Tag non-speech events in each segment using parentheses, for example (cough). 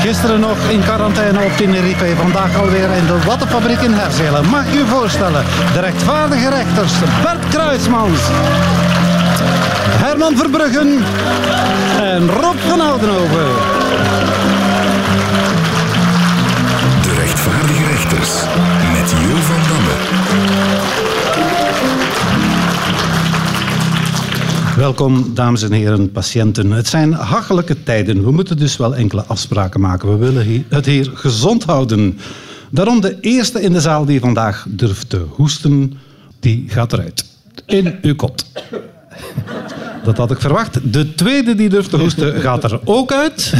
Gisteren nog in quarantaine op Tenerife, vandaag alweer in de wattenfabriek in Herzelen. Mag je voorstellen, de rechtvaardige rechters Bert Kruismans, Herman Verbruggen en Rob van Oudenhoven. De rechtvaardige rechters Welkom, dames en heren, patiënten. Het zijn hachelijke tijden. We moeten dus wel enkele afspraken maken. We willen het hier gezond houden. Daarom de eerste in de zaal die vandaag durft te hoesten, die gaat eruit. In uw kot. Dat had ik verwacht. De tweede die durft te hoesten gaat er ook uit.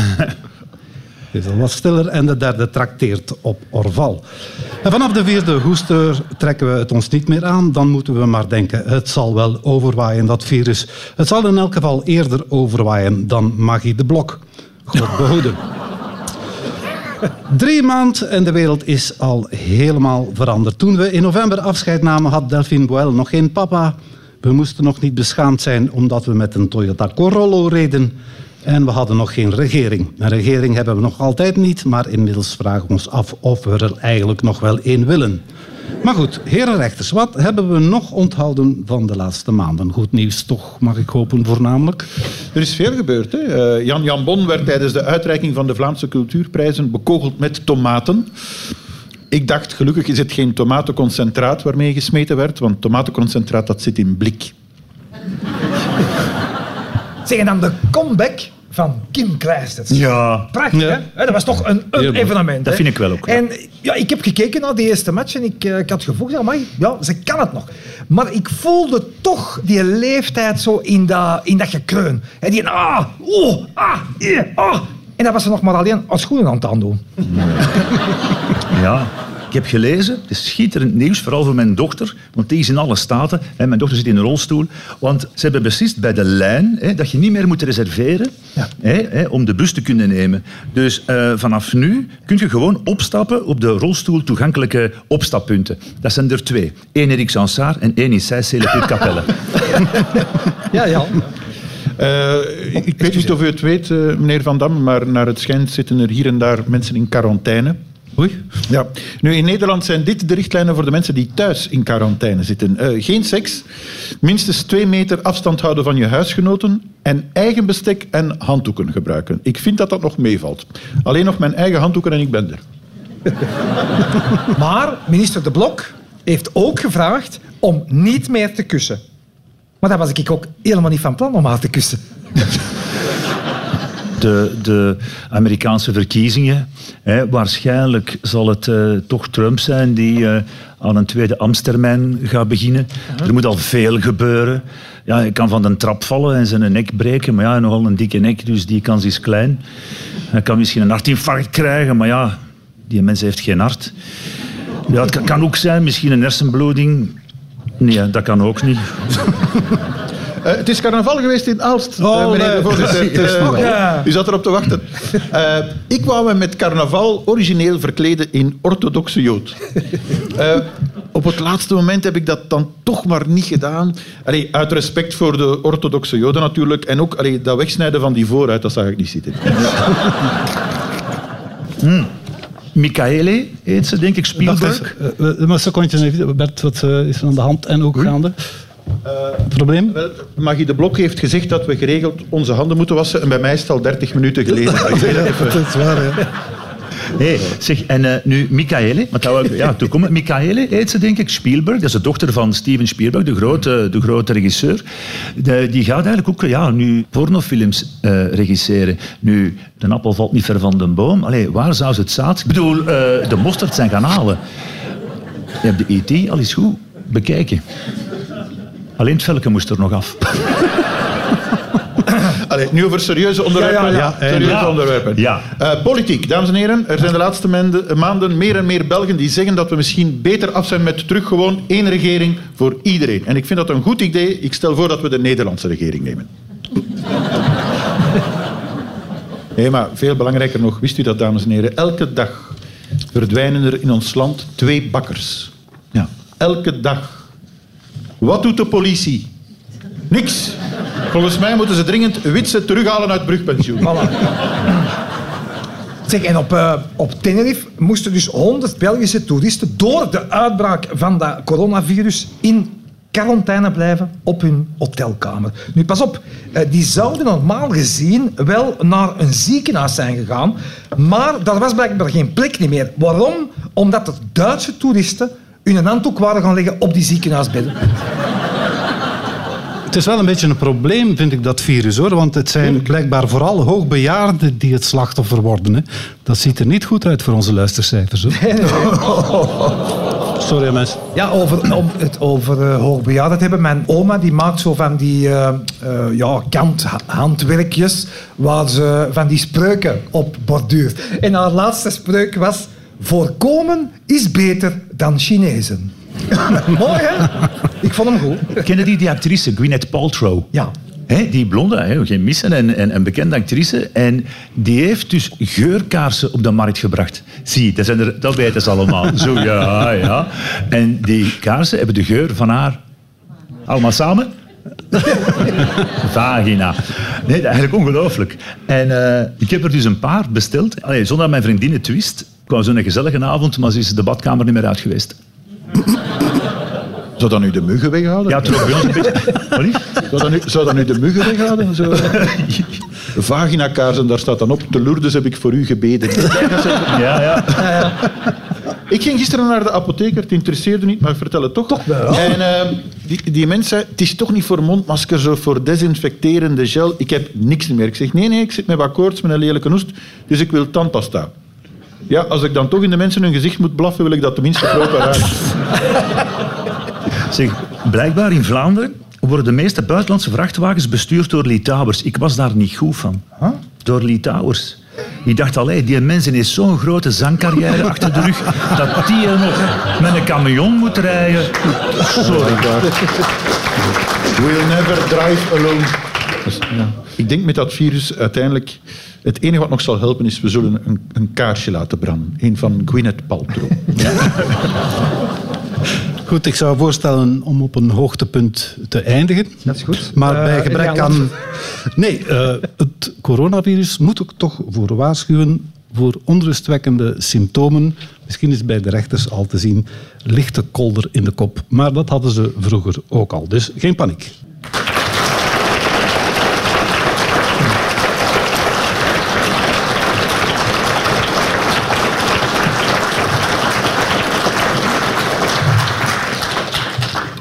Wat stiller en de derde trakteert op Orval. En vanaf de vierde hoester trekken we het ons niet meer aan. Dan moeten we maar denken, het zal wel overwaaien, dat virus. Het zal in elk geval eerder overwaaien dan Magie de Blok. God behoede. Drie maanden en de wereld is al helemaal veranderd. Toen we in november afscheid namen, had Delphine Boel nog geen papa. We moesten nog niet beschaamd zijn omdat we met een Toyota Corolla reden. En we hadden nog geen regering. Een regering hebben we nog altijd niet, maar inmiddels vragen we ons af of we er eigenlijk nog wel één willen. Maar goed, heren rechters, wat hebben we nog onthouden van de laatste maanden? Goed nieuws toch, mag ik hopen, voornamelijk. Er is veel gebeurd. Hè? Eh, Jan Jan Bon werd tijdens de uitreiking van de Vlaamse cultuurprijzen bekogeld met tomaten. Ik dacht, gelukkig is het geen tomatenconcentraat waarmee gesmeten werd, want tomatenconcentraat dat zit in blik. Zeg, en dan de comeback van Kim Kleisters. Ja, Prachtig, Ja. hè? Dat was toch een, een evenement. Dat hè? vind ik wel ook, ja. En ja, ik heb gekeken naar die eerste match en ik, eh, ik had het gevoel, zeg, amai, ja, ze kan het nog. Maar ik voelde toch die leeftijd zo in dat, in dat gekreun. En die ah, oh, ah, eh, ah. En dat was ze nog maar alleen als schoenen aan het aandoen. ja. (laughs) Ik heb gelezen, het is schitterend nieuws, vooral voor mijn dochter, want die is in alle staten. Hè, mijn dochter zit in een rolstoel. Want ze hebben beslist bij de lijn hè, dat je niet meer moet reserveren hè, hè, om de bus te kunnen nemen. Dus eh, vanaf nu kun je gewoon opstappen op de rolstoel toegankelijke opstappunten. Dat zijn er twee. Eén Erik Sansard en één in Seysselen Capelle. (laughs) Ja, ja. Eh, ik weet niet of u het weet, eh, meneer Van Dam, maar naar het schijnt zitten er hier en daar mensen in quarantaine. Oei. Ja. Nu, in Nederland zijn dit de richtlijnen voor de mensen die thuis in quarantaine zitten. Eh, geen seks, minstens twee meter afstand houden van je huisgenoten en eigen bestek en handdoeken gebruiken. Ik vind dat dat nog meevalt. Alleen nog mijn eigen handdoeken en ik ben er. (laughs) Maar minister De Blok heeft ook gevraagd om niet meer te kussen. Maar daar was ik ook helemaal niet van plan om haar te kussen. (laughs) de, de Amerikaanse verkiezingen. Hè, waarschijnlijk zal het eh, toch Trump zijn die eh, aan een tweede ambtstermijn gaat beginnen. Er moet al veel gebeuren. Ja, hij kan van de trap vallen en zijn nek breken, maar ja, hij nogal een dikke nek, dus die kans is klein. Hij kan misschien een hartinfarct krijgen, maar ja, die mens heeft geen hart. Ja, het kan ook zijn, misschien een hersenbloeding. Nee, dat kan ook niet. Eh, het is carnaval geweest in Aalst, eh, Oh, meneer de voorzitter. Eh, ja. U zat erop te wachten. Eh, ik wou me met carnaval origineel verkleden in orthodoxe jood. Eh, op het laatste moment heb ik dat dan toch maar niet gedaan. Allee, uit respect voor de orthodoxe joden natuurlijk. En ook allee, dat wegsnijden van die vooruit, dat zag ik niet zitten. (laughs) Michaele heet ze, denk ik, Spielberg. maar een secondje, even. Bert, wat is er aan de hand en ook gaande? Probleem? Wel, Magie de Blok heeft gezegd dat we geregeld onze handen moeten wassen. En bij mij is het al 30 minuten geleden. (laughs) Dat is waar, ja. Hey, zeg, en eh, nu Michaele, want ik- ja, toen komt Michaele heet ze denk ik, Spielberg, dat is de dochter van Steven Spielberg, de grote, de grote regisseur. De- die gaat eigenlijk ook ja, nu pornofilms eh, regisseren. Nu, de appel valt niet ver van de boom. Allee, waar zou ze het zaad... Ik bedoel, eh, de mosterd zijn gaan halen. Je hebt de E.T. al eens goed bekijken. Alleen het velken moest er nog af. (laughs) Allee, nu over serieuze onderwerpen. Ja, ja, ja. serieuze onderwerpen. Ja. Eh, politiek, dames en heren. Er zijn de laatste maanden, maanden meer en meer Belgen die zeggen dat we misschien beter af zijn met terug gewoon één regering voor iedereen. En ik vind dat een goed idee. Ik stel voor dat we de Nederlandse regering nemen. (laughs) Nee, maar veel belangrijker nog, wist u dat, dames en heren? Elke dag verdwijnen er in ons land twee bakkers. Ja. Elke dag. Wat doet de politie? Niks. Volgens mij moeten ze dringend Witse terughalen uit brugpensioen. Voilà. Zeg, en op, eh, op Tenerife moesten dus 100 Belgische toeristen door de uitbraak van dat coronavirus in quarantaine blijven op hun hotelkamer. Nu, pas op, eh, die zouden normaal gezien wel naar een ziekenhuis zijn gegaan, maar daar was blijkbaar geen plek meer. Waarom? Omdat er Duitse toeristen hun handdoek waren gaan leggen op die ziekenhuisbedden. Het is wel een beetje een probleem, vind ik, dat virus hoor. Want het zijn blijkbaar vooral hoogbejaarden die het slachtoffer worden. Hè. Dat ziet er niet goed uit voor onze luistercijfers. Hoor. (laughs) Sorry mensen. Ja, over, om het over uh, hoogbejaarden hebben. Mijn oma die maakt zo van die uh, uh, ja, kanthandwerkjes waar ze van die spreuken op borduurt. En haar laatste spreuk was... Voorkomen is beter dan Chinezen. (laughs) Mooi, hè? Ik vond hem goed. Kennen die die actrice, Gwyneth Paltrow? Ja. Hè, die blonde, hè, geen missen, en, en een bekende actrice. En die heeft dus geurkaarsen op de markt gebracht. Zie, dat, zijn er, dat weten ze allemaal. (laughs) Zo, ja, ja. En die kaarsen hebben de geur van haar... Allemaal samen? (laughs) Vagina. Nee, eigenlijk ongelooflijk. En uh, ik heb er dus een paar besteld. Allee, zonder mijn vriendin het wist. Het was zo'n gezellige avond, maar ze is de badkamer niet meer uit geweest. Zou dat nu de muggen weghalen? Ja, terug bij ons een beetje. Zou dat nu, zou dat nu de muggen weghalen? Zo. Vagina-kaarsen, daar staat dan op. Te Lourdes heb ik voor u gebeden. Ja, ja. Ik ging gisteren naar de apotheker, het interesseerde niet, maar ik vertel het toch. Toch wel. En uh, die, die mens zei, het is toch niet voor mondmaskers of voor desinfecterende gel. Ik heb niks meer. Ik zeg, nee, nee, ik zit met wat koorts, met een lelijke hoest, dus ik wil tandpasta. Ja, als ik dan toch in de mensen hun gezicht moet blaffen, wil ik dat tenminste. (laughs) Zeg, blijkbaar in Vlaanderen worden de meeste buitenlandse vrachtwagens bestuurd door Litouwers. Ik was daar niet goed van. Huh? Door Litouwers. Ik dacht al, die mensen heeft zo'n grote zangcarrière (laughs) achter de rug, dat die er nog met een camion moet rijden. Sorry. We'll never drive alone. Dus, ja. Ik denk met dat virus uiteindelijk... Het enige wat nog zal helpen is, we zullen een, een kaarsje laten branden. Een van Gwyneth Paltrow. (laughs) Goed, ik zou voorstellen om op een hoogtepunt te eindigen. Dat is goed. Maar Eh, bij gebrek aan... Nee, eh, het coronavirus moet ook toch voor waarschuwen voor onrustwekkende symptomen. Misschien is bij de rechters al te zien lichte kolder in de kop. Maar dat hadden ze vroeger ook al. Dus geen paniek.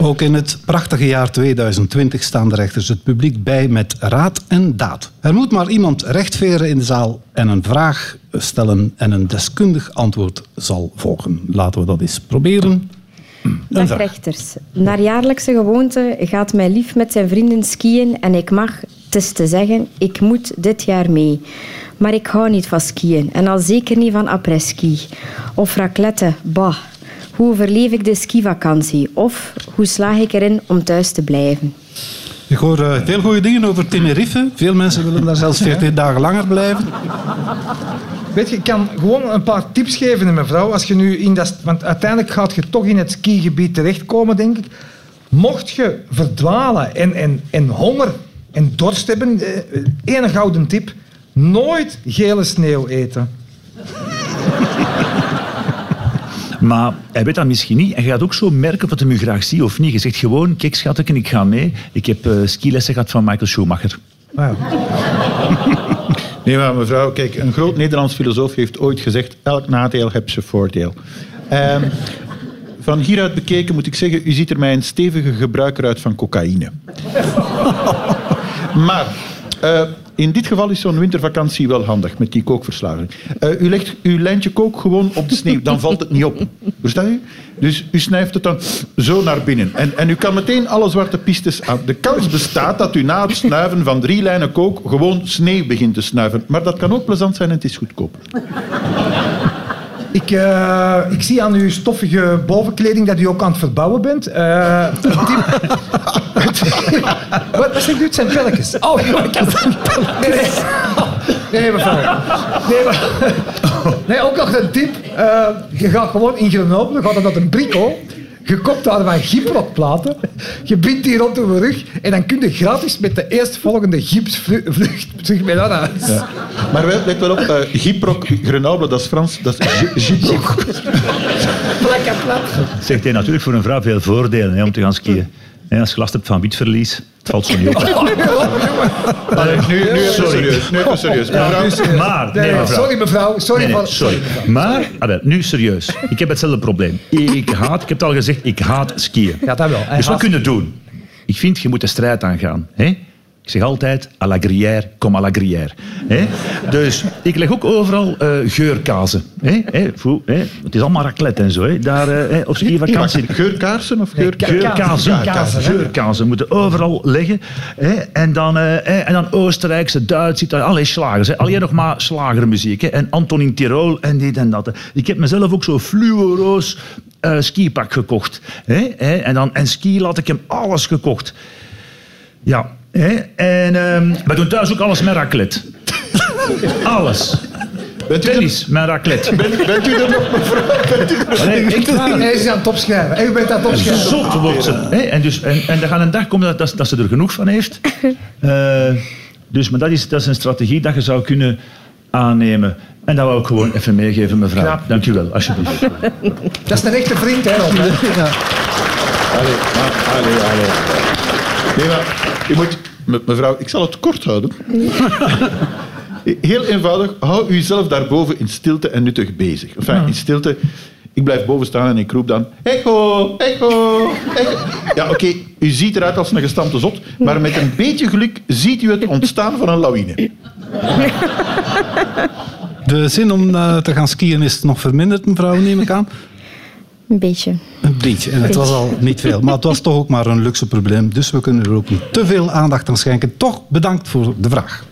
Ook in het prachtige jaar 2020 staan de rechters het publiek bij met raad en daad. Er moet maar iemand rechtveren in de zaal en een vraag stellen en een deskundig antwoord zal volgen. Laten we dat eens proberen. Dag rechters. Naar jaarlijkse gewoonte gaat mijn lief met zijn vrienden skiën en ik mag, het is te zeggen, ik moet dit jaar mee. Maar ik hou niet van skiën en al zeker niet van après-ski. Of raclette, bah. Hoe overleef ik de skivakantie? Of hoe slaag ik erin om thuis te blijven? Ik hoor eh, veel goede dingen over Tenerife. Veel mensen willen daar zelfs (laughs) 14 dagen langer blijven. Weet je, ik kan gewoon een paar tips geven, mevrouw. Als je nu in dat... Want uiteindelijk gaat je toch in het skigebied terechtkomen, denk ik. Mocht je verdwalen en, en, en honger en dorst hebben, eh, één gouden tip. Nooit gele sneeuw eten. (laughs) Maar hij weet dat misschien niet. En je gaat ook zo merken of het hem u graag ziet of niet. Je zegt gewoon, kijk schatje, ik ga mee. Ik heb eh, skilessen gehad van Michael Schumacher. Ja. (laughs) Nee, maar mevrouw, kijk, een groot Nederlands filosoof heeft ooit gezegd: elk nadeel heeft zijn voordeel. Ehm, van hieruit bekeken moet ik zeggen, u ziet er mij een stevige gebruiker uit van cocaïne. (laughs) maar eh, in dit geval is zo'n wintervakantie wel handig met die kookverslaving. Eh, u legt uw lijntje kook gewoon op de sneeuw, dan valt het niet op. Versta u? Dus u snijft het dan zo naar binnen. En, en u kan meteen alle zwarte pistes aan. De kans bestaat dat u na het snuiven van drie lijnen kook gewoon sneeuw begint te snuiven. Maar dat kan ook plezant zijn en het is goedkoop. Ik, eh, ik zie aan uw stoffige bovenkleding dat u ook aan het verbouwen bent. (laughs) Een tip- wat, wat zegt u? Het zijn pelletjes. Oh, ik had Nee, nee. Nee, mevrouw. Nee, maar... nee, ook nog een tip. Eh, je gaat gewoon in Grenoble, gaat dat een brico. Je koopt daar van gyprokplaten, je bindt die rond uw rug en dan kun je gratis met de eerstvolgende gipsvlucht terug mee naar huis. Maar wel, let wel op, uh, Gyproc Grenoble, dat is Frans, dat is Gy- Gyproc. Plak en plat. Zegt hij natuurlijk voor een vrouw veel voordelen hè, om te gaan skiën. Hè, als je last hebt van witverlies, het valt zo niet op. (laughs) Allee, nu, nu Sorry. serieus. Nu even serieus. Mevrouw, Maar, Nee, mevrouw. sorry mevrouw, sorry, Nee, nee, van- sorry. Maar, wel, nu serieus. Ik heb hetzelfde probleem. Ik haat, ik heb het al gezegd, ik haat skiën. Ja, dat wel. Hij Dus wat haat- kunnen we doen? Ik vind, je moet de strijd aangaan. Hè? Ik zeg altijd, à la gruyère, comme à la gruyère. Hè? Dus ik leg ook overal eh, geurkazen. Voel? Het is allemaal raclette en zo. Daar, hè, op skivakantie. geurkaarsen of Geurkazen, Ja, kazen, hè. geurkazen moeten overal liggen. En, dan, hè, en dan Oostenrijkse, Duits, Italië, allerlei slagers. Alleen nog maar slagermuziek. En Antonin Tirol en dit en dat. Ik heb mezelf ook zo'n fluoroos skipak gekocht. En, dan, en ski had ik hem alles gekocht. Ja. Hè? En ehm, we doen thuis ook alles met raclette. (laughs) alles. Bent u, Tennis met raclette. bent, bent u er nog, mevrouw? Bent u er Nee, echt waar. Hij is aan het opschrijven. Hij bent aan het opschrijven. Zot wordt ze. Hè? En, dus, en, en er gaat een dag komen dat, dat, dat ze er genoeg van heeft. (laughs) Eh, dus, maar dat is, dat is een strategie dat je zou kunnen aannemen. En dat wou ik gewoon even meegeven, mevrouw. Knap. Dank u wel, alsjeblieft. (laughs) Dat is een echte vriend, hè, Rob, hè. Allee, allee, allee. Nee, maar u moet... me- Mevrouw, ik zal het kort houden. Heel eenvoudig, hou uzelf daarboven in stilte en nuttig bezig. In stilte... Ik blijf boven staan en ik roep dan... Echo, echo, echo. Ja, oké, u ziet eruit als een gestampte zot, maar met een beetje geluk ziet u het ontstaan van een lawine. De zin om eh, te gaan skiën is nog verminderd, mevrouw, neem ik aan. Een beetje. Een beetje. En het was al niet veel. Maar het was toch ook maar een luxe probleem. Dus we kunnen er ook niet te veel aandacht aan schenken. Toch bedankt voor de vraag.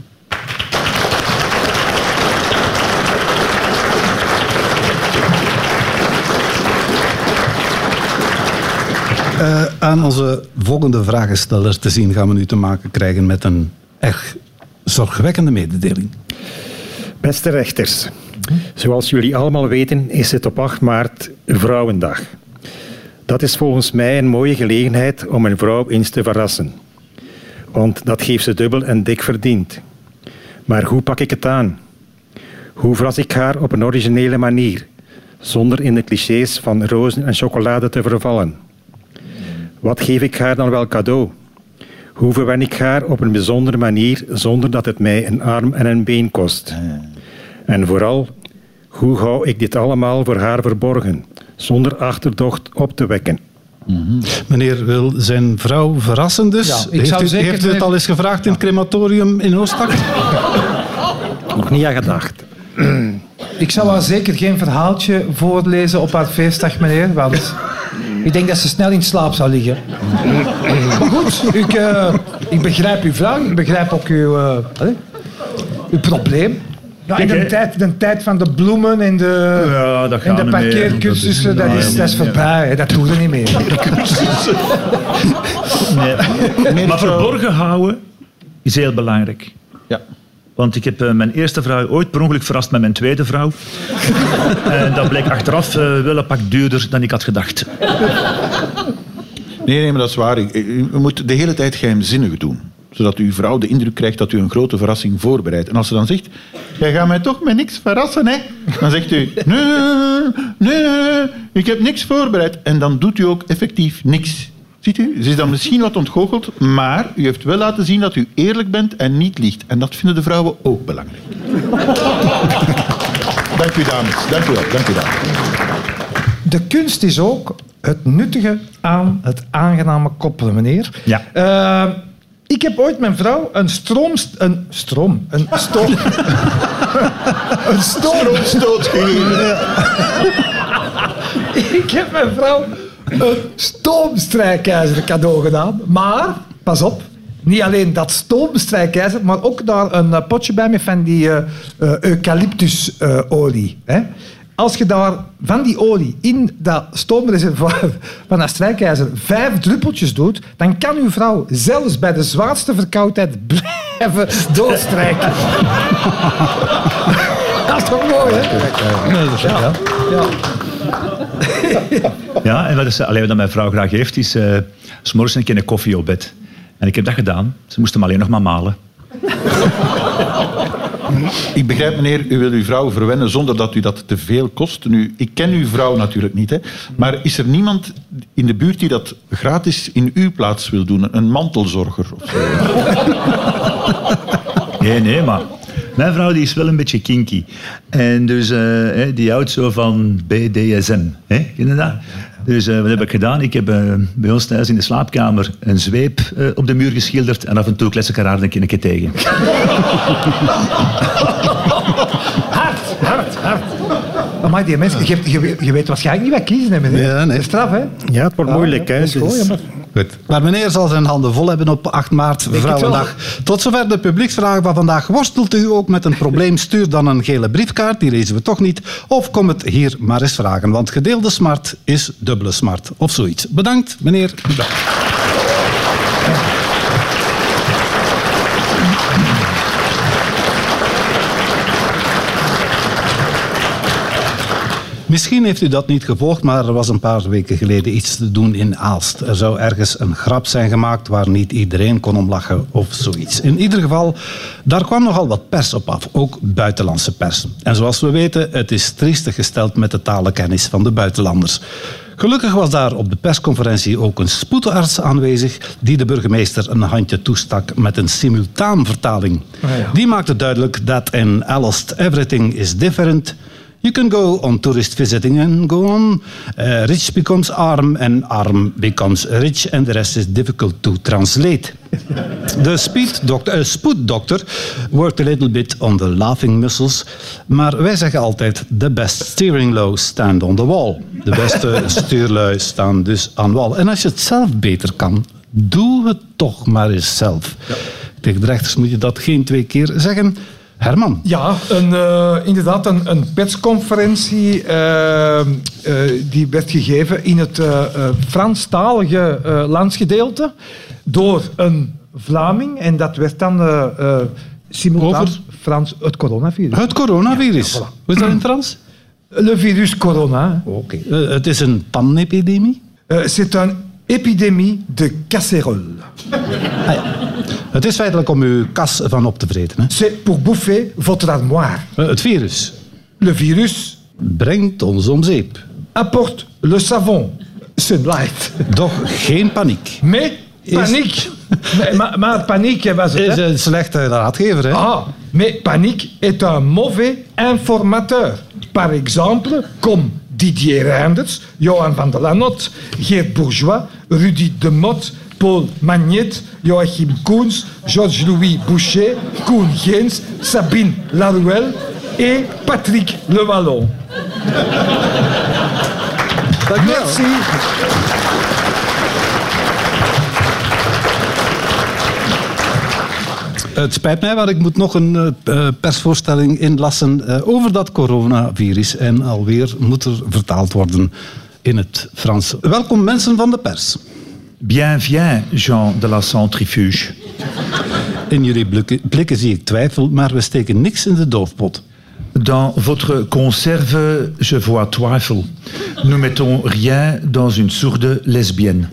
Eh, aan onze volgende vragensteller te zien gaan we nu te maken krijgen met een echt zorgwekkende mededeling. Beste rechters, zoals jullie allemaal weten is het op 8 maart Vrouwendag. Dat is volgens mij een mooie gelegenheid om een vrouw eens te verrassen. Want dat geeft ze dubbel en dik verdiend. Maar hoe pak ik het aan? Hoe verras ik haar op een originele manier, zonder in de clichés van rozen en chocolade te vervallen? Wat geef ik haar dan wel cadeau? Hoe verwen ik haar op een bijzondere manier zonder dat het mij een arm en een been kost? En vooral, hoe hou ik dit allemaal voor haar verborgen, zonder achterdocht op te wekken? Meneer wil zijn vrouw verrassen dus. Ja, ik heeft, zou u, zeker heeft u het al eens gevraagd in het crematorium in Oostak? (laughs) Nog niet aan gedacht. Ik zou haar zeker geen verhaaltje voorlezen op haar feestdag, meneer, want ik denk dat ze snel in slaap zou liggen. Maar goed, ik, eh, ik begrijp uw vraag, ik begrijp ook uw, eh, uw probleem. Ja, in Kijk, de tijd, de tijd van de bloemen en de, Ja, dat en de parkeercursussen, dat is, dat is voorbij. hè. Dat doen we niet meer. (laughs) Nee. Maar verborgen houden is heel belangrijk. Ja. Want ik heb eh, mijn eerste vrouw ooit per ongeluk verrast met mijn tweede vrouw. (laughs) en dat bleek achteraf eh, wel een pak duurder dan ik had gedacht. Nee, nee, maar dat is waar. U moet de hele tijd geheimzinnig doen. Zodat uw vrouw de indruk krijgt dat u een grote verrassing voorbereidt. En als ze dan zegt, jij gaat mij toch met niks verrassen, hè? Dan zegt u, nee, nee, nee, ik heb niks voorbereid. En dan doet u ook effectief niks. Ziet u? Ze is dan misschien wat ontgoocheld, maar u heeft wel laten zien dat u eerlijk bent en niet liegt. En dat vinden de vrouwen ook belangrijk. (laughs) dank u, dames. Dank u wel. Dank u, dames. De kunst is ook het nuttige aan het aangename koppelen, meneer. Ja. Eh, ik heb ooit mijn vrouw een stroom... Een stroom? Een (laughs) stoom... een stoom... Stoot gegeven. (laughs) Ik heb mijn vrouw een stoomstrijkijzer cadeau gedaan. Maar, pas op, niet alleen dat stoomstrijkijzer, maar ook daar een eh, potje bij met van die eh, eucalyptusolie. hè. Als je daar van die olie in dat stoomreservoir (laughs) van dat strijkijzer vijf druppeltjes doet, dan kan uw vrouw zelfs bij de zwaarste verkoudheid (laughs) blijven doodstrijken. (laughs) dat is toch mooi, hè? Ja. ja. Ja, en wat, is, allee, wat mijn vrouw graag heeft, is uh, s morgens een keer een koffie op bed. En ik heb dat gedaan. Ze moest hem alleen nog maar malen. Ik begrijp, meneer, u wil uw vrouw verwennen zonder dat u dat te veel kost. Nu, ik ken uw vrouw natuurlijk niet, hè, maar is er niemand in de buurt die dat gratis in uw plaats wil doen? Een mantelzorger of zo? (laughs) Nee, nee, maar mijn vrouw die is wel een beetje kinky. En dus uh, die houdt zo van BDSM. Hè? Ken dat? Dus uh, wat heb ik gedaan? Ik heb uh, bij ons thuis in de slaapkamer een zweep op de muur geschilderd en af en toe kles ik haar een keer tegen. (laughs) hard, hard, hard. Maar die mensen, je, je, je, weet waarschijnlijk niet wat kiezen hebben. Hè? Ja, nee. Straf, hè? Ja, het wordt moeilijk. Hè? Dus... Goed, maar... Meneer zal zijn handen vol hebben op 8 maart, Vrouwendag. Tot zover de publieksvragen van vandaag. Worstelt u ook met een probleem? Stuur dan een gele briefkaart, die lezen we toch niet. Of kom het hier maar eens vragen, want gedeelde smart is dubbele smart. Of zoiets. Bedankt, meneer. Misschien heeft u dat niet gevolgd, maar er was een paar weken geleden iets te doen in Aalst. Er zou ergens een grap zijn gemaakt waar niet iedereen kon om lachen of zoiets. In ieder geval, daar kwam nogal wat pers op af, ook buitenlandse pers. En zoals we weten, het is triestig gesteld met de talenkennis van de buitenlanders. Gelukkig was daar op de persconferentie ook een spoedarts aanwezig die de burgemeester een handje toestak met een simultaanvertaling. Die maakte duidelijk dat in Aalst everything is different... You can go on tourist visiting and go on. Uh, rich becomes arm and arm becomes rich and the rest is difficult to translate. (laughs) The speed doctor, uh, spoeddokter worked a little bit on the laughing muscles. Maar wij zeggen altijd, the best steering low stand on the wall. De beste (laughs) stuurlui staan dus aan wal. En als je het zelf beter kan, doe het toch maar eens zelf. Ja. Tegen de rechters moet je dat geen twee keer zeggen. Herman. Ja, een, uh, inderdaad, een, een persconferentie uh, uh, die werd gegeven in het Franstalige landsgedeelte door een Vlaming. En dat werd dan simultaan Over? Frans, het coronavirus. Het coronavirus. Ja, ja, voilà. Hoe is dat in Frans? Le virus corona. Oké. Okay. het is een panepidemie? C'est een epidemie de casserole. Ah, ja. Het is feitelijk om uw kas van op te vreten. C'est pour bouffer votre armoire. Uh, het virus. Le virus. Brengt ons om zeep. Apporte le savon. Sunlight. Doch geen paniek. Mais paniek. maar, maar paniek was het. Is een slechte raadgever, hè? Ah, mais paniek est un mauvais informateur. Par exemple, comme Didier Reinders, Johan van der Lanot, Geert Bourgeois, Rudy de Mot, Paul Magnet, Joachim Koens, Georges-Louis Boucher, Koen Geens, Sabine Laruelle et Patrick Le Wallon. Merci. Het spijt mij, maar ik moet nog een uh, persvoorstelling inlassen uh, over dat coronavirus. En alweer moet er vertaald worden in het Frans. Welkom mensen van de pers. Bien, Jean de la Centrifuge. In jullie blikken, blikken zie ik twijfel, maar we steken niks in de doofpot. Dans votre conserve, je vois twijfel. Nous mettons rien dans une sourde lesbienne.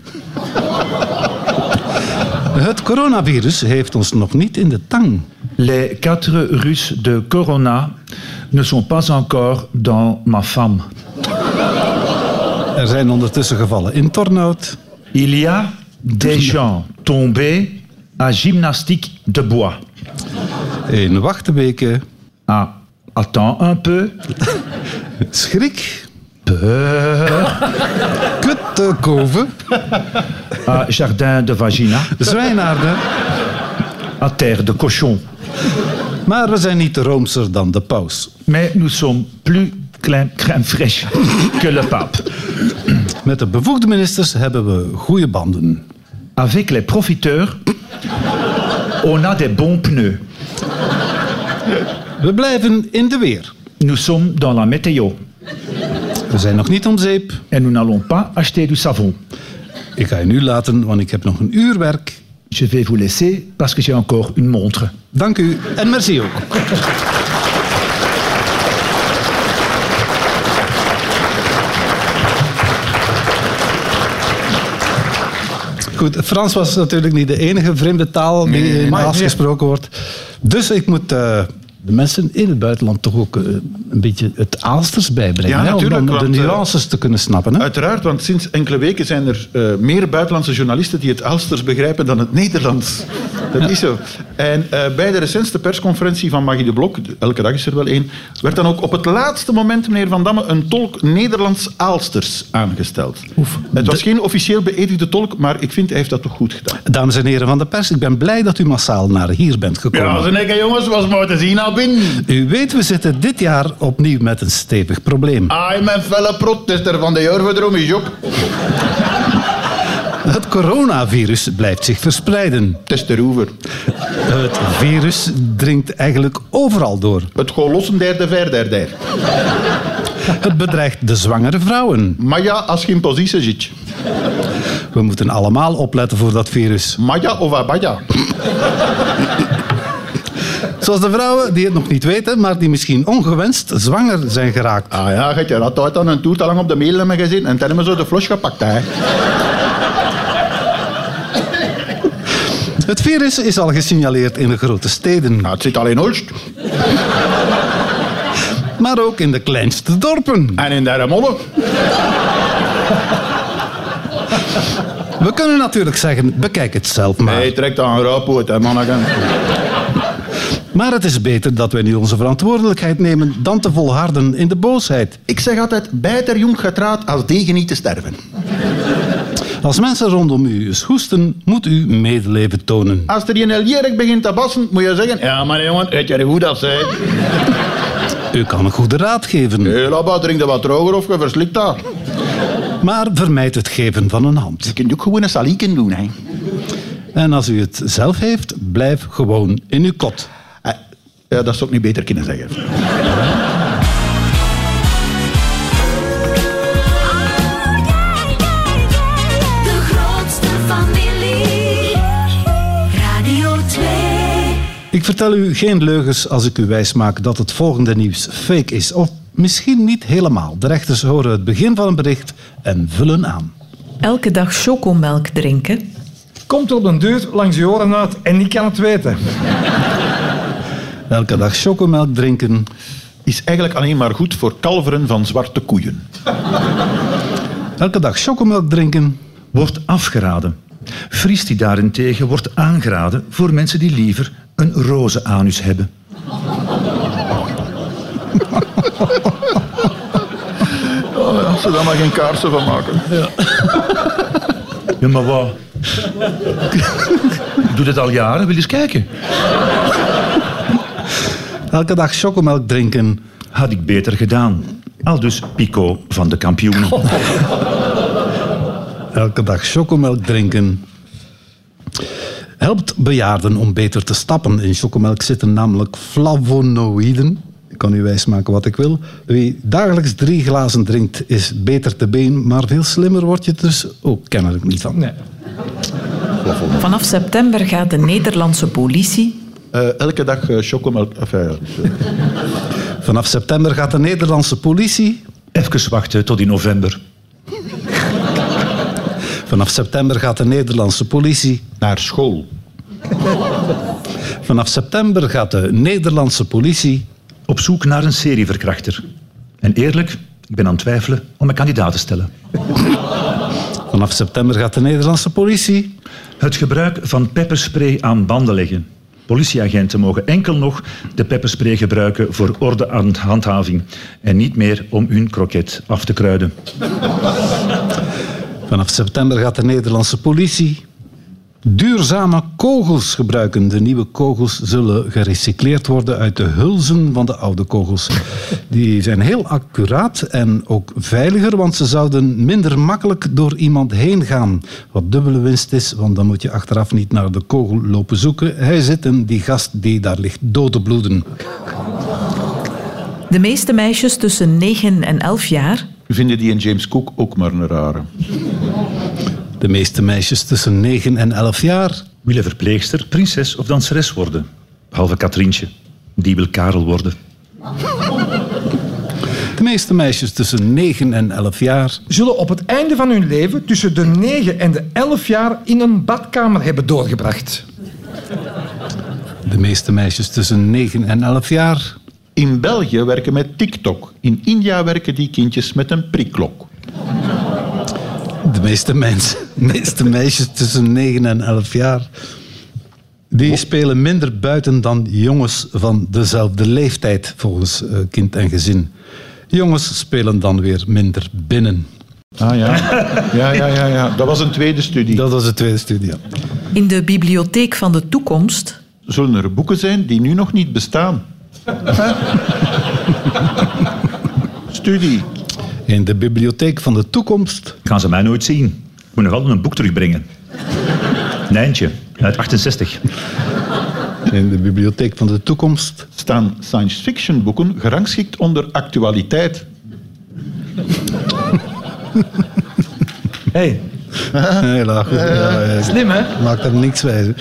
Het coronavirus heeft ons nog niet in de tang. Les quatre Russes de corona ne sont pas encore dans ma femme. Er zijn ondertussen gevallen in Tornout. Il y a des gens tombés à gymnastique de bois. In Wachtebeke. Ah, attends un peu. (laughs) Schrik. Kuttekoven. Ah, jardin de vagina. Zwijnaarden. À terre de cochon. Maar we zijn niet roomser dan de paus. Mais nous sommes plus crème fraîche que le pape. Met de bevoegde ministers hebben we goede banden. Avec les profiteurs, on a des bons pneus. We blijven in de weer. Nous sommes dans la météo. We zijn nog niet om zeep. En nous n'allons pas acheter du savon. Ik ga je nu laten, want ik heb nog een uur werk. Je vais vous laisser parce que j'ai encore une montre. Dank u en merci ook. Goed, Frans was natuurlijk niet de enige vreemde taal die nee, nee, nee. gesproken wordt. Dus ik moet uh, de mensen in het buitenland toch ook eh, een beetje het Aalsters bijbrengen. Ja, hè, natuurlijk, om dan de eh, nuances te kunnen snappen. Hè? Uiteraard, want sinds enkele weken zijn er eh, meer buitenlandse journalisten die het Aalsters begrijpen dan het Nederlands. (laughs) Dat is zo. En eh, bij de recentste persconferentie van Maggie de Blok, elke dag is er wel één, werd dan ook op het laatste moment, meneer Van Damme, een tolk Nederlands-Aalsters aangesteld. Het was geen officieel beëdigde tolk, maar ik vind hij heeft dat toch goed gedaan. Dames en heren van de pers, ik ben blij dat u massaal naar hier bent gekomen. zijn ik jongens, was mooi te zien U weet, we zitten dit jaar opnieuw met een stevig probleem. Ah, mijn felle protester van de Jorvedroom is ook. Het coronavirus blijft zich verspreiden. Testeroever. Het virus dringt eigenlijk overal door. Het golossen derde verder der. Het bedreigt de zwangere vrouwen. Maar ja, als je in positie zit. We moeten allemaal opletten voor dat virus. Maya of abaya. Zoals de vrouwen die het nog niet weten, maar die misschien ongewenst zwanger zijn geraakt. Ah ja, je had altijd aan een toer te lang op de mail hebben gezien en toen zo de flos gepakt. Hè. Het virus is al gesignaleerd in de grote steden, Nou, het zit al in Olst maar ook in de kleinste dorpen. en in Derremolle. We kunnen natuurlijk zeggen, bekijk het zelf maar. Hij trekt aan een rauwpoot, hè, manneken. Maar het is beter dat wij nu onze verantwoordelijkheid nemen dan te volharden in de boosheid. Ik zeg altijd, beter jong getraad als degen niet te sterven. Als mensen rondom u eens hoesten, moet u medeleven tonen. Als er een Eljerik begint te bassen, moet je zeggen... Ja, maar jongen, weet je er goed af, zei. U kan een goede raad geven, Hé, labba, drink dat wat droger of je verslikt dat. maar vermijd het geven van een hand. Je kunt ook gewoon een salieken doen, hè. En als u het zelf heeft, blijf gewoon in uw kot. Ja, dat zou ik niet beter kunnen zeggen. De grootste familie. Radio 2. Ik vertel u geen leugens als ik u wijsmaak dat het volgende nieuws fake is. Of misschien niet helemaal. De rechters horen het begin van een bericht en vullen aan. Elke dag chocomelk drinken. Komt er op een deur langs je oren uit en ik kan het weten. Elke dag chocomelk drinken. Is eigenlijk alleen maar goed voor kalveren van zwarte koeien. Elke dag chocomelk drinken. Wordt afgeraden. Fries die daarentegen wordt aangeraden voor mensen die liever een roze anus hebben. Als ze daar maar geen kaarsen van maken. Ja, maar wat? Ik doe dit al jaren, wil je eens kijken? Elke dag chocomelk drinken. Had ik beter gedaan. Al dus Pico van de kampioenen. (laughs) Elke dag chocomelk drinken. Helpt bejaarden om beter te stappen. In chocomelk zitten namelijk flavonoïden. Ik kan u wijsmaken wat ik wil. Wie dagelijks drie glazen drinkt, is beter te been. Maar veel slimmer word je dus ook kennelijk niet van. Nee. Vanaf september gaat de Nederlandse politie Eh, elke dag uh, chocomelk. Enfin, eh, (laughs) Vanaf september gaat de Nederlandse politie. Even wachten tot in november. (laughs) Vanaf september gaat de Nederlandse politie. naar school. (laughs) Vanaf september gaat de Nederlandse politie. Op zoek naar een serieverkrachter. En eerlijk, ik ben aan het twijfelen om mijn kandidaat te stellen. Vanaf september gaat de Nederlandse politie. Het gebruik van pepperspray aan banden leggen. Politieagenten mogen enkel nog de pepperspray gebruiken voor ordehandhaving en niet meer om hun kroket af te kruiden. Vanaf september gaat de Nederlandse politie duurzame kogels gebruiken. De nieuwe kogels zullen gerecycleerd worden uit de hulzen van de oude kogels. Die zijn heel accuraat en ook veiliger, want ze zouden minder makkelijk door iemand heen gaan. Wat dubbele winst is, want dan moet je achteraf niet naar de kogel lopen zoeken. Hij zit in die gast die daar ligt dood te bloeden. De meeste meisjes tussen 9 en 11 jaar Vinden die in James Cook ook maar een rare? De meeste meisjes tussen 9 en 11 jaar Willen verpleegster, prinses of danseres worden. Behalve Katrientje, die wil Karel worden. De meeste meisjes tussen 9 en 11 jaar. Zullen op het einde van hun leven tussen de 9 en de 11 jaar in een badkamer hebben doorgebracht. De meeste meisjes tussen 9 en 11 jaar. In België werken met TikTok. In India werken die kindjes met een prikklok. De meeste, mens, de meeste meisjes tussen 9 en 11 jaar. Die spelen minder buiten dan jongens van dezelfde leeftijd, volgens eh, kind en gezin. Jongens spelen dan weer minder binnen. Ah ja. Ja, ja, ja, ja. Dat was een tweede studie. Dat was de tweede studie. ja. In de bibliotheek van de toekomst Zullen er boeken zijn die nu nog niet bestaan? (laughs) Studie. In de bibliotheek van de toekomst. Gaan ze mij nooit zien. Ik moet nog altijd een boek terugbrengen. Nijntje, uit 68. In de bibliotheek van de toekomst. staan science fiction boeken gerangschikt onder actualiteit. Hey, (laughs) Heel goed. Ja, ja, slim hè? Maakt er niks wijze.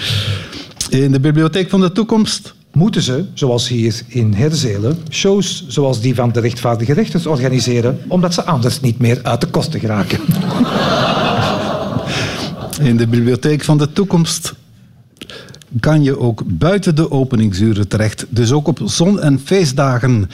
In de bibliotheek van de toekomst. Moeten ze, zoals hier in Herzelen, shows zoals die van de rechtvaardige rechters organiseren, omdat ze anders niet meer uit de kosten geraken. (laughs) In de bibliotheek van de toekomst kan je ook buiten de openingsuren terecht. Dus ook op zon- en feestdagen.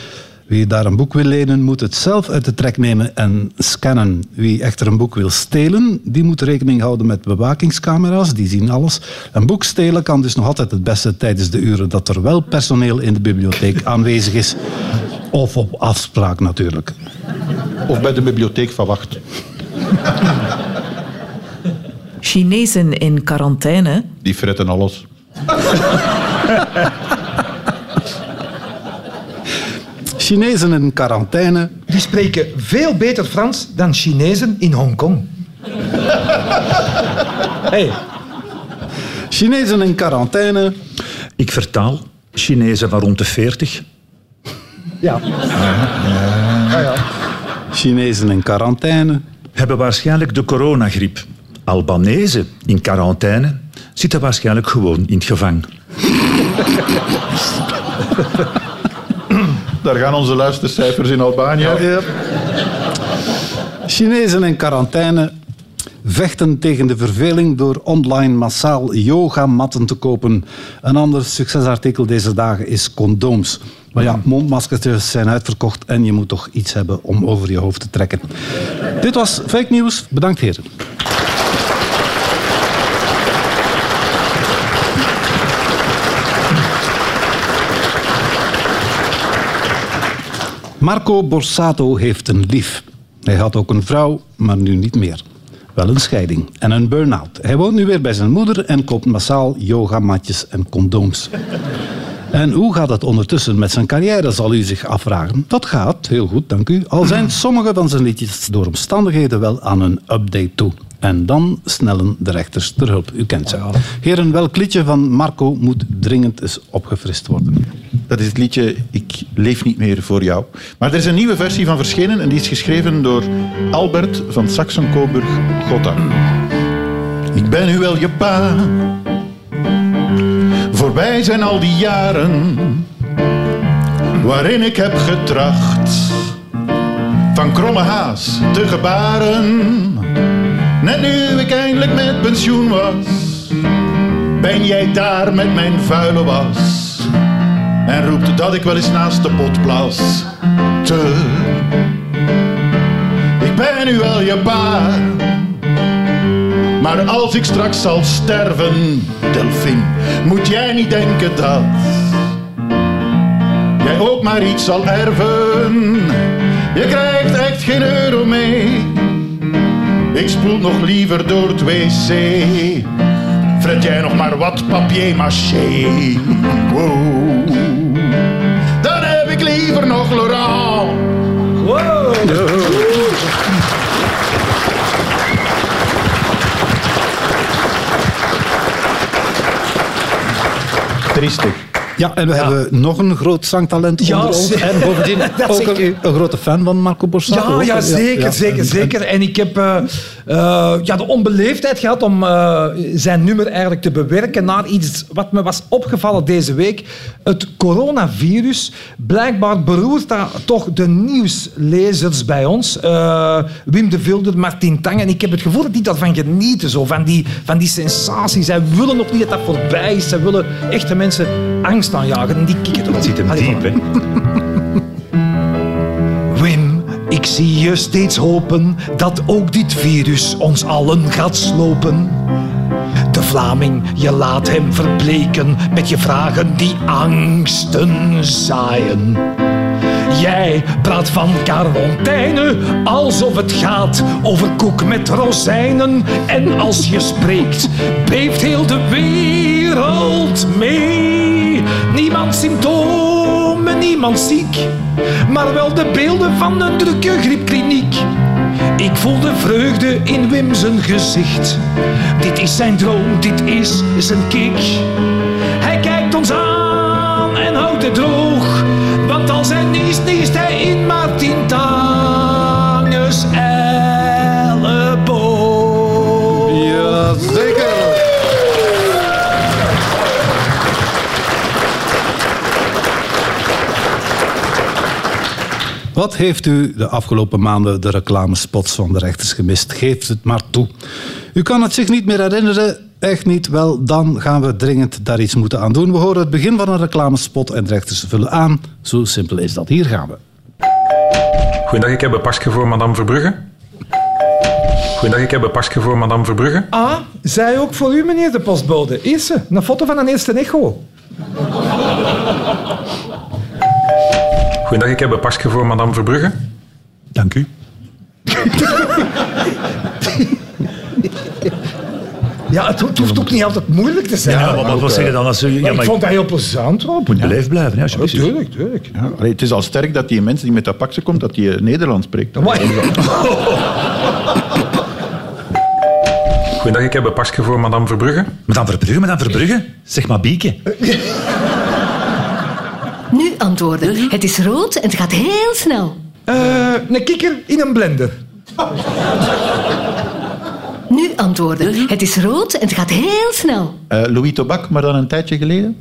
Wie daar een boek wil lenen, moet het zelf uit de trek nemen en scannen. Wie echter een boek wil stelen, die moet rekening houden met bewakingscamera's. Die zien alles. Een boek stelen kan dus nog altijd het beste tijdens de uren dat er wel personeel in de bibliotheek (laughs) aanwezig is. Of op afspraak natuurlijk. Of bij de bibliotheek van Wacht. Chinezen in quarantaine Die fretten alles. (laughs) Chinezen in quarantaine. Die spreken veel beter Frans dan Chinezen in Hongkong. (laughs) Hey, Chinezen in quarantaine. Ik vertaal Chinezen van rond de 40. ja. Ah, ja. Chinezen in quarantaine. hebben waarschijnlijk de coronagriep. Albanese in quarantaine zitten waarschijnlijk gewoon in het gevang. (laughs) Daar gaan onze luistercijfers in Albanië. Chinezen in quarantaine vechten tegen de verveling door online massaal yogamatten te kopen. Een ander succesartikel deze dagen is condooms. Maar ja, mondmaskers zijn uitverkocht en je moet toch iets hebben om over je hoofd te trekken. Dit was Fake News. Bedankt heren. Marco Borsato heeft een lief. Hij had ook een vrouw, maar nu niet meer. Wel een scheiding en een burn-out. Hij woont nu weer bij zijn moeder en koopt massaal yogamatjes en condooms. En hoe gaat het ondertussen met zijn carrière, zal u zich afvragen. Dat gaat, heel goed, dank u. Al zijn sommige van zijn liedjes door omstandigheden wel aan een update toe. En dan snellen de rechters ter hulp. U kent ze. Heren, welk liedje van Marco moet dringend eens opgefrist worden? Dat is het liedje Ik leef niet meer voor jou. Maar er is een nieuwe versie van verschenen en die is geschreven door Albert van Saxen-Coburg-Gotha. Ik ben nu wel je pa. Voorbij zijn al die jaren waarin ik heb getracht van kromme haas te gebaren. Net nu ik eindelijk met pensioen was, ben jij daar met mijn vuile was. En roept dat ik wel eens naast de pot plas. Te. Ik ben nu wel je pa. Maar als ik straks zal sterven, Delphine, moet jij niet denken dat jij ook maar iets zal erven. Je krijgt echt geen euro mee. Ik spoel nog liever door het wc. Fret jij nog maar wat papier-maché. Wow. Dan heb ik liever nog Laurent. Triestig. Ja, en we hebben nog een groot zangtalent Ja, onder ons. En bovendien (laughs) ook een, een grote fan van Marco Borsato. Ja, ja, zeker, zeker, En- zeker. En ik heb eh, eh, ja, de onbeleefdheid gehad om eh, zijn nummer eigenlijk te bewerken naar iets wat me was opgevallen deze week. Het coronavirus. Blijkbaar beroert dat toch de nieuwslezers bij ons. Wim de Vilder, Martin Tang. En ik heb het gevoel dat die daarvan genieten, zo, van, die, van die sensatie. Zij willen nog niet dat dat voorbij is. Zij willen echte mensen angst aanjagen. En die kikken Dat zit hem Allee, diep, hè. Wim, ik zie je steeds hopen dat ook dit virus ons allen gaat slopen. De Vlaming, je laat hem verbleken met je vragen die angsten zaaien. Jij praat van quarantaine alsof het gaat over koek met rozijnen. En als je spreekt, beeft heel de wereld mee. Niemand symptomen, niemand ziek, maar wel de beelden van een drukke griepkliniek. Ik voel de vreugde in Wim zijn gezicht. Dit is zijn droom, dit is zijn kick. Hij kijkt ons aan en houdt het droog. Want als hij niest, niest hij Wat heeft u de afgelopen maanden de reclamespots van de rechters gemist? Geef het maar toe. U kan het zich niet meer herinneren. Echt niet? Wel, dan gaan we dringend daar iets moeten aan doen. We horen het begin van een reclamespot en de rechters vullen aan. Zo simpel is dat. Hier gaan we. Goedendag, ik heb een pasje voor madame Verbrugge. Goedendag, ik heb een pasje voor madame Verbrugge. Ah, zij ook voor u, meneer de postbode. Eerste, een foto van een eerste echo. Goedendag, ik heb een pasje voor madame Verbrugge. Dank u. Ja, het, ho- het hoeft ook niet altijd moeilijk te zijn. Ja, maar wat wil zeggen dan als u... Ja, Maar ik vond dat heel plezant, Rob. moet beleefd blijven, ja, alsjeblieft. Tuurlijk, tuurlijk. Ja, allee, het is al sterk dat die mensen die met dat pakje komt, dat die eh, Nederlands spreekt. Maar- (laughs) Goedendag, ik heb een pasje voor madame Verbrugge. Madame Verbrugge, madame Verbrugge. Zeg maar Bieke. (laughs) Nu antwoorden. Het is rood en het gaat heel snel. Eh, een kikker in een blender. Nu antwoorden. Het is rood en het gaat heel snel. Eh, Louis Tobak, maar dan een tijdje geleden.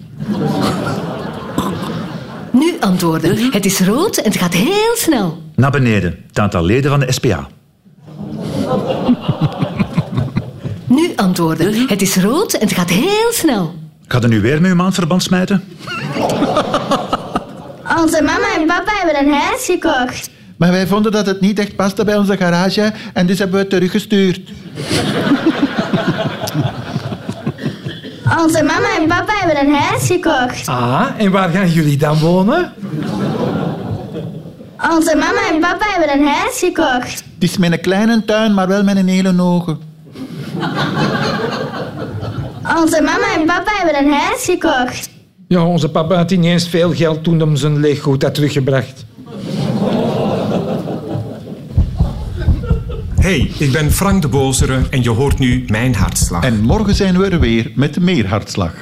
Nu antwoorden. Het is rood en het gaat heel snel. Naar beneden. Het aantal leden van de SPA. Nu antwoorden. Het is rood en het gaat heel snel. Gaat er nu weer met uw maandverband smijten? Onze mama en papa hebben een huis gekocht. Maar wij vonden dat het niet echt paste bij onze garage en dus hebben we het teruggestuurd. Onze mama en papa hebben een huis gekocht. Ah, en waar gaan jullie dan wonen? Onze mama en papa hebben een huis gekocht. Het is met een kleine tuin, maar wel met een hele ogen. Onze mama en papa hebben een huis gekocht. Ja, onze papa had niet eens veel geld toen hem zijn leeggoed had teruggebracht. Hey, ik ben Frank de Bozere en je hoort nu mijn hartslag. En morgen zijn we er weer met meer hartslag.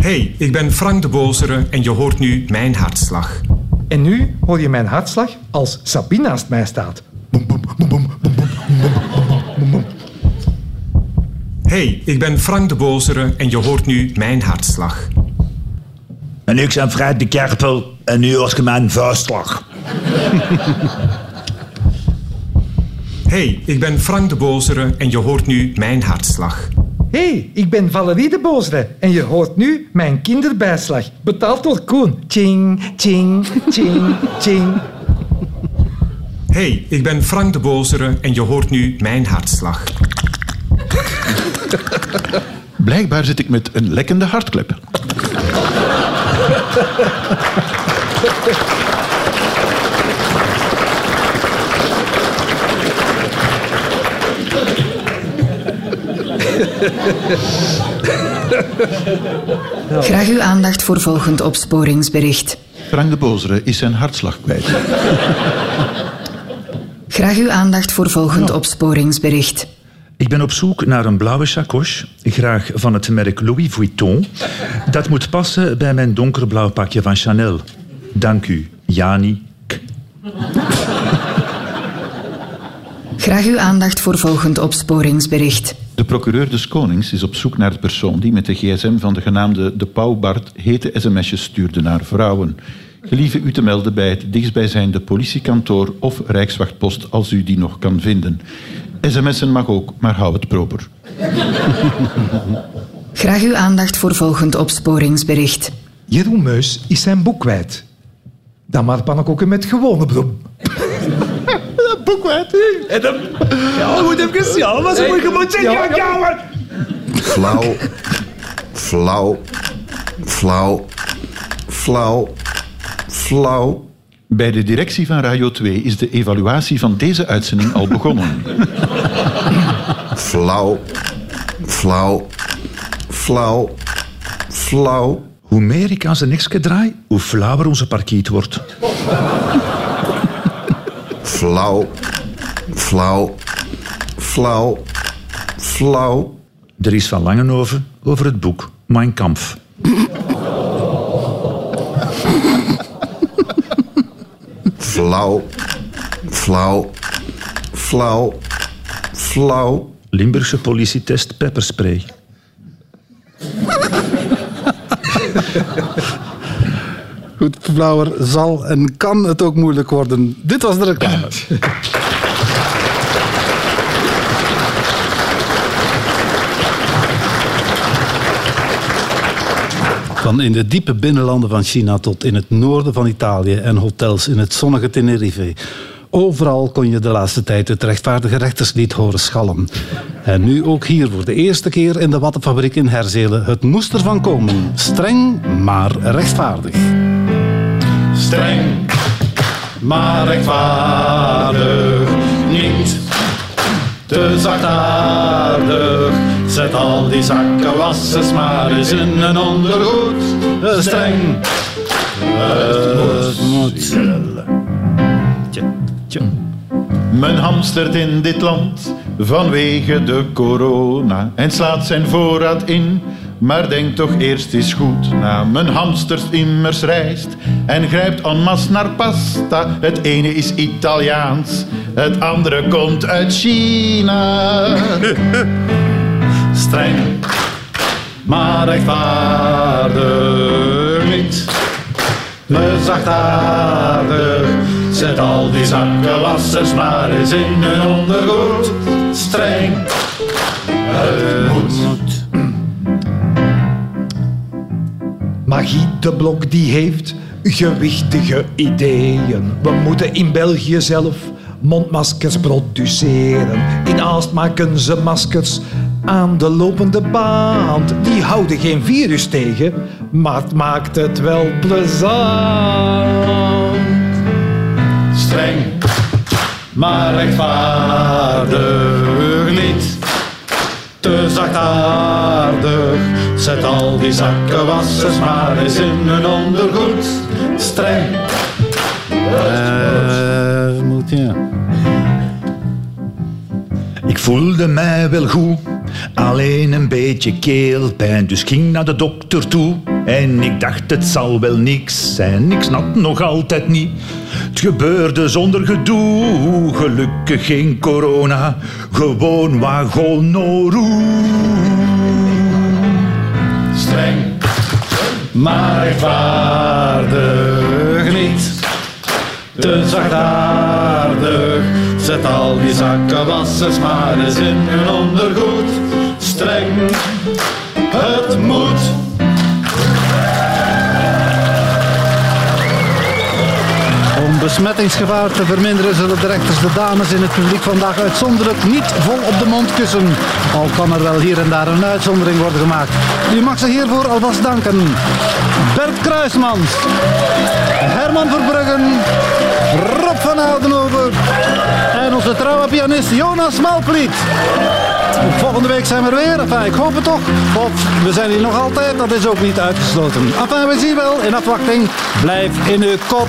Hey, ik ben Frank de Bozere en je hoort nu mijn hartslag. En nu hoor je mijn hartslag als Sabine naast mij staat. Hey, ik ben Frank de Bozere en je hoort nu mijn hartslag. En ik ben Fred de Kerpel en nu als je mijn vuistslag. (laughs) Hey, ik ben Frank de Bozere en je hoort nu mijn hartslag. Hé, hey, ik ben Valerie de Boosde en je hoort nu mijn kinderbijslag. Betaald door Koen. Ching, ching, ching, ching. Hey, ik ben Frank de Bozere en je hoort nu mijn hartslag. (laughs) Blijkbaar zit ik met een lekkende hartklep. Graag uw aandacht voor volgend opsporingsbericht. Frank de Bozere is zijn hartslag kwijt. Graag uw aandacht voor volgend opsporingsbericht. Ik ben op zoek naar een blauwe sacoche, graag van het merk Louis Vuitton. Dat moet passen bij mijn donkerblauw pakje van Chanel. Dank u, Jani. Graag uw aandacht voor volgend opsporingsbericht. De procureur des Konings is op zoek naar de persoon die met de gsm van de genaamde De Pauw Bart hete sms'jes stuurde naar vrouwen. Gelieve u te melden bij het dichtstbijzijnde politiekantoor of Rijkswachtpost als u die nog kan vinden. SMS'en mag ook, maar hou het proper. Graag uw aandacht voor volgend opsporingsbericht. Jeroen Meus is zijn boek kwijt. Dan maar pannenkoeken met gewone bloem. Dat (laughs) boek kwijt. En dan... Ja, moet even... Ja, maar ze moet je moet zeggen, ja, ja, maar- Flauw. Flauw. Flauw. Flauw. Flauw. Bij de directie van Radio 2 is de evaluatie van deze uitzending al begonnen. Flauw. Flauw. Flauw. Flauw. Hoe meer ik aan zijn nekje draai, hoe flauwer onze parkiet wordt. Flauw. Flauw. Flauw. Flauw. Er is van Langenhoven over het boek Mein Kampf. Flauw. Flauw. Flauw. Flauw. Limburgse politietest pepperspray. Goed, Flauwer zal en kan het ook moeilijk worden. Dit was de reclame. (laughs) Van in de diepe binnenlanden van China tot in het noorden van Italië en hotels in het zonnige Tenerife. Overal kon je de laatste tijd het rechtvaardige rechterslied horen schallen. En nu ook hier voor de eerste keer in de Wattenfabriek in Herzelen. Het moest ervan komen. Streng, maar rechtvaardig. Streng, maar rechtvaardig. Niet te zachtaardig. Zet al die zakken wassers maar eens in een ondergoed. Streng, het moet. Men hamstert in dit land vanwege de corona en slaat zijn voorraad in. Maar denk toch eerst eens goed na. Men hamstert immers rijst en grijpt en masse naar pasta. Het ene is Italiaans, het andere komt uit China. (laughs) Streng, maar rechtvaardig niet. Me zachtaardig, zet al die zakkenwassers maar eens in hun ondergoed. Streng, het moet. Magie de Blok die heeft gewichtige ideeën. We moeten in België zelf mondmaskers produceren. In Aalst maken ze maskers aan de lopende band. Die houden geen virus tegen, maar het maakt het wel plezant. Streng, maar rechtvaardig niet. Te zachtaardig, zet al die zakkenwassers maar eens in hun ondergoed. Streng, het moet ja. Ik voelde mij wel goed, alleen een beetje keelpijn. Dus ging naar de dokter toe en ik dacht het zal wel niks zijn. Ik snap nog altijd niet. Het gebeurde zonder gedoe, gelukkig geen corona, gewoon wagonoru. Streng, maar rechtvaardig niet. Te zachtaardig, zet al die zakkenwassers maar eens in hun ondergoed. Het moet. Om besmettingsgevaar te verminderen zullen de rechters de dames in het publiek vandaag uitzonderlijk niet vol op de mond kussen. Al kan er wel hier en daar een uitzondering worden gemaakt. U mag ze hiervoor alvast danken. Bert Kruismans, Herman Verbruggen, Rob van Oudenhoven en onze trouwe pianist Jonas Malpliet. Volgende week zijn we er weer. Enfin, ik hoop het toch. Of we zijn hier nog altijd. Dat is ook niet uitgesloten. Enfin, we zien wel. In afwachting. Blijf in uw kot.